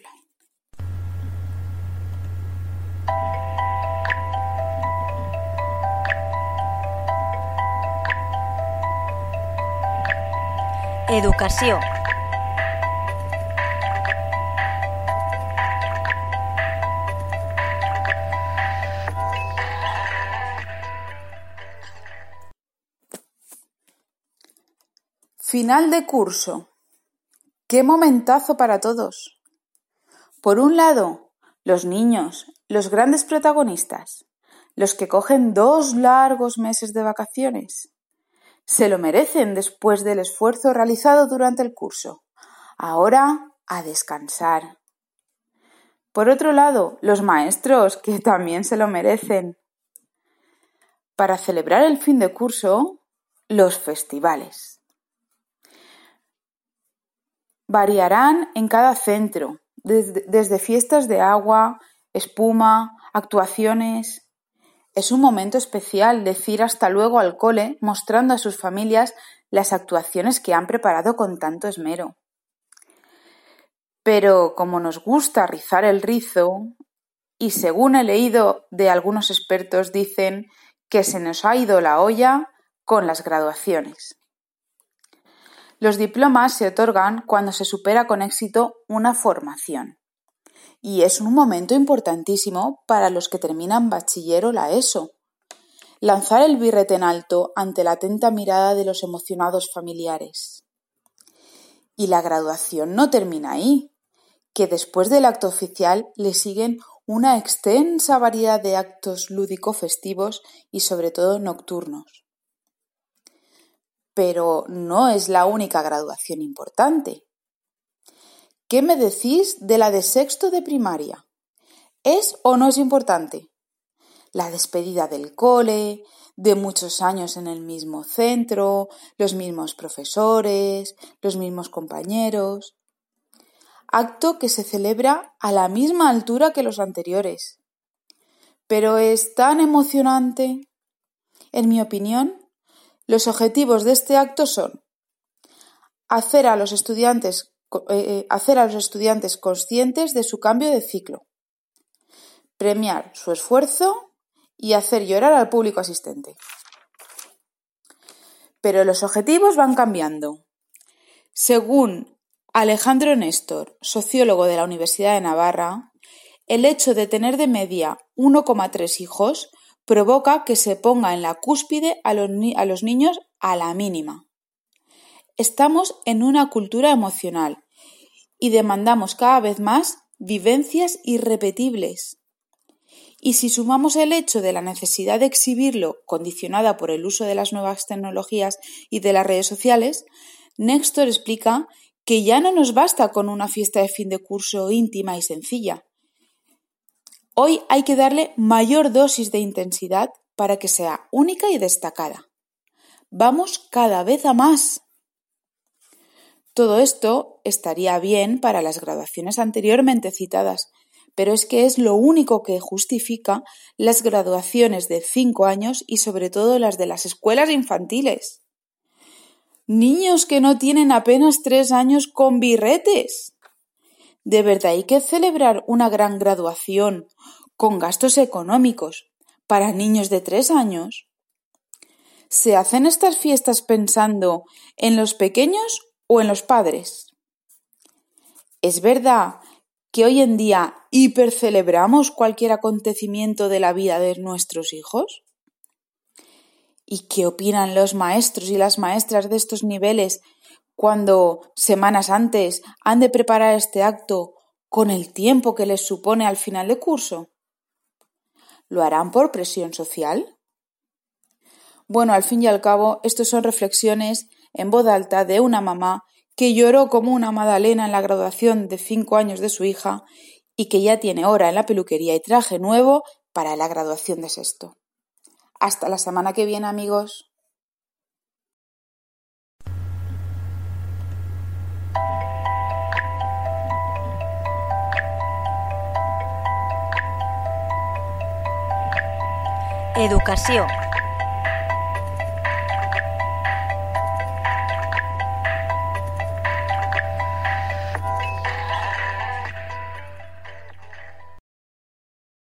offline. Educació. Final de curso. ¡Qué momentazo para todos! Por un lado, los niños, los grandes protagonistas, los que cogen dos largos meses de vacaciones. Se lo merecen después del esfuerzo realizado durante el curso. Ahora a descansar. Por otro lado, los maestros, que también se lo merecen. Para celebrar el fin de curso, los festivales. Variarán en cada centro, desde, fiestas de agua, espuma, actuaciones. Es un momento especial decir hasta luego al cole mostrando a sus familias las actuaciones que han preparado con tanto esmero. Pero como nos gusta rizar el rizo, y según he leído de algunos expertos dicen que se nos ha ido la olla con las graduaciones. Los diplomas se otorgan cuando se supera con éxito una formación. Y es un momento importantísimo para los que terminan bachiller o la ESO. Lanzar el birrete en alto ante la atenta mirada de los emocionados familiares. Y la graduación no termina ahí, que después del acto oficial le siguen una extensa variedad de actos lúdico-festivos y sobre todo nocturnos pero no es la única graduación importante. ¿Qué me decís de la de sexto de primaria? ¿Es o no es importante? La despedida del cole, de muchos años en el mismo centro, los mismos profesores, los mismos compañeros. Acto que se celebra a la misma altura que los anteriores. Pero es tan emocionante. En mi opinión, los objetivos de este acto son hacer a los estudiantes, eh, eh, hacer a los estudiantes conscientes de su cambio de ciclo, premiar su esfuerzo y hacer llorar al público asistente. Pero los objetivos van cambiando. Según Alejandro Néstor, sociólogo de la Universidad de Navarra, el hecho de tener de media 1,3 hijos provoca que se ponga en la cúspide a los, niños a la mínima. Estamos en una cultura emocional y demandamos cada vez más vivencias irrepetibles. Y si sumamos el hecho de la necesidad de exhibirlo condicionada por el uso de las nuevas tecnologías y de las redes sociales, Néstor explica que ya no nos basta con una fiesta de fin de curso íntima y sencilla, Hoy hay que darle mayor dosis de intensidad para que sea única y destacada. Vamos cada vez a más. Todo esto estaría bien para las graduaciones anteriormente citadas, pero es que es lo único que justifica las graduaciones de cinco años y sobre todo las de las escuelas infantiles. Niños que no tienen apenas tres años con birretes. ¿De verdad hay que celebrar una gran graduación con gastos económicos para niños de tres años? ¿Se hacen estas fiestas pensando en los pequeños o en los padres? ¿Es verdad que hoy en día hipercelebramos cualquier acontecimiento de la vida de nuestros hijos? ¿Y qué opinan los maestros y las maestras de estos niveles cuando semanas antes han de preparar este acto con el tiempo que les supone al final de curso? ¿Lo harán por presión social? Bueno, al fin y al cabo, estas son reflexiones en voz alta de una mamá que lloró como una magdalena en la graduación de cinco años de su hija y que ya tiene hora en la peluquería y traje nuevo para la graduación de sexto. Hasta la semana que viene, amigos. Educació.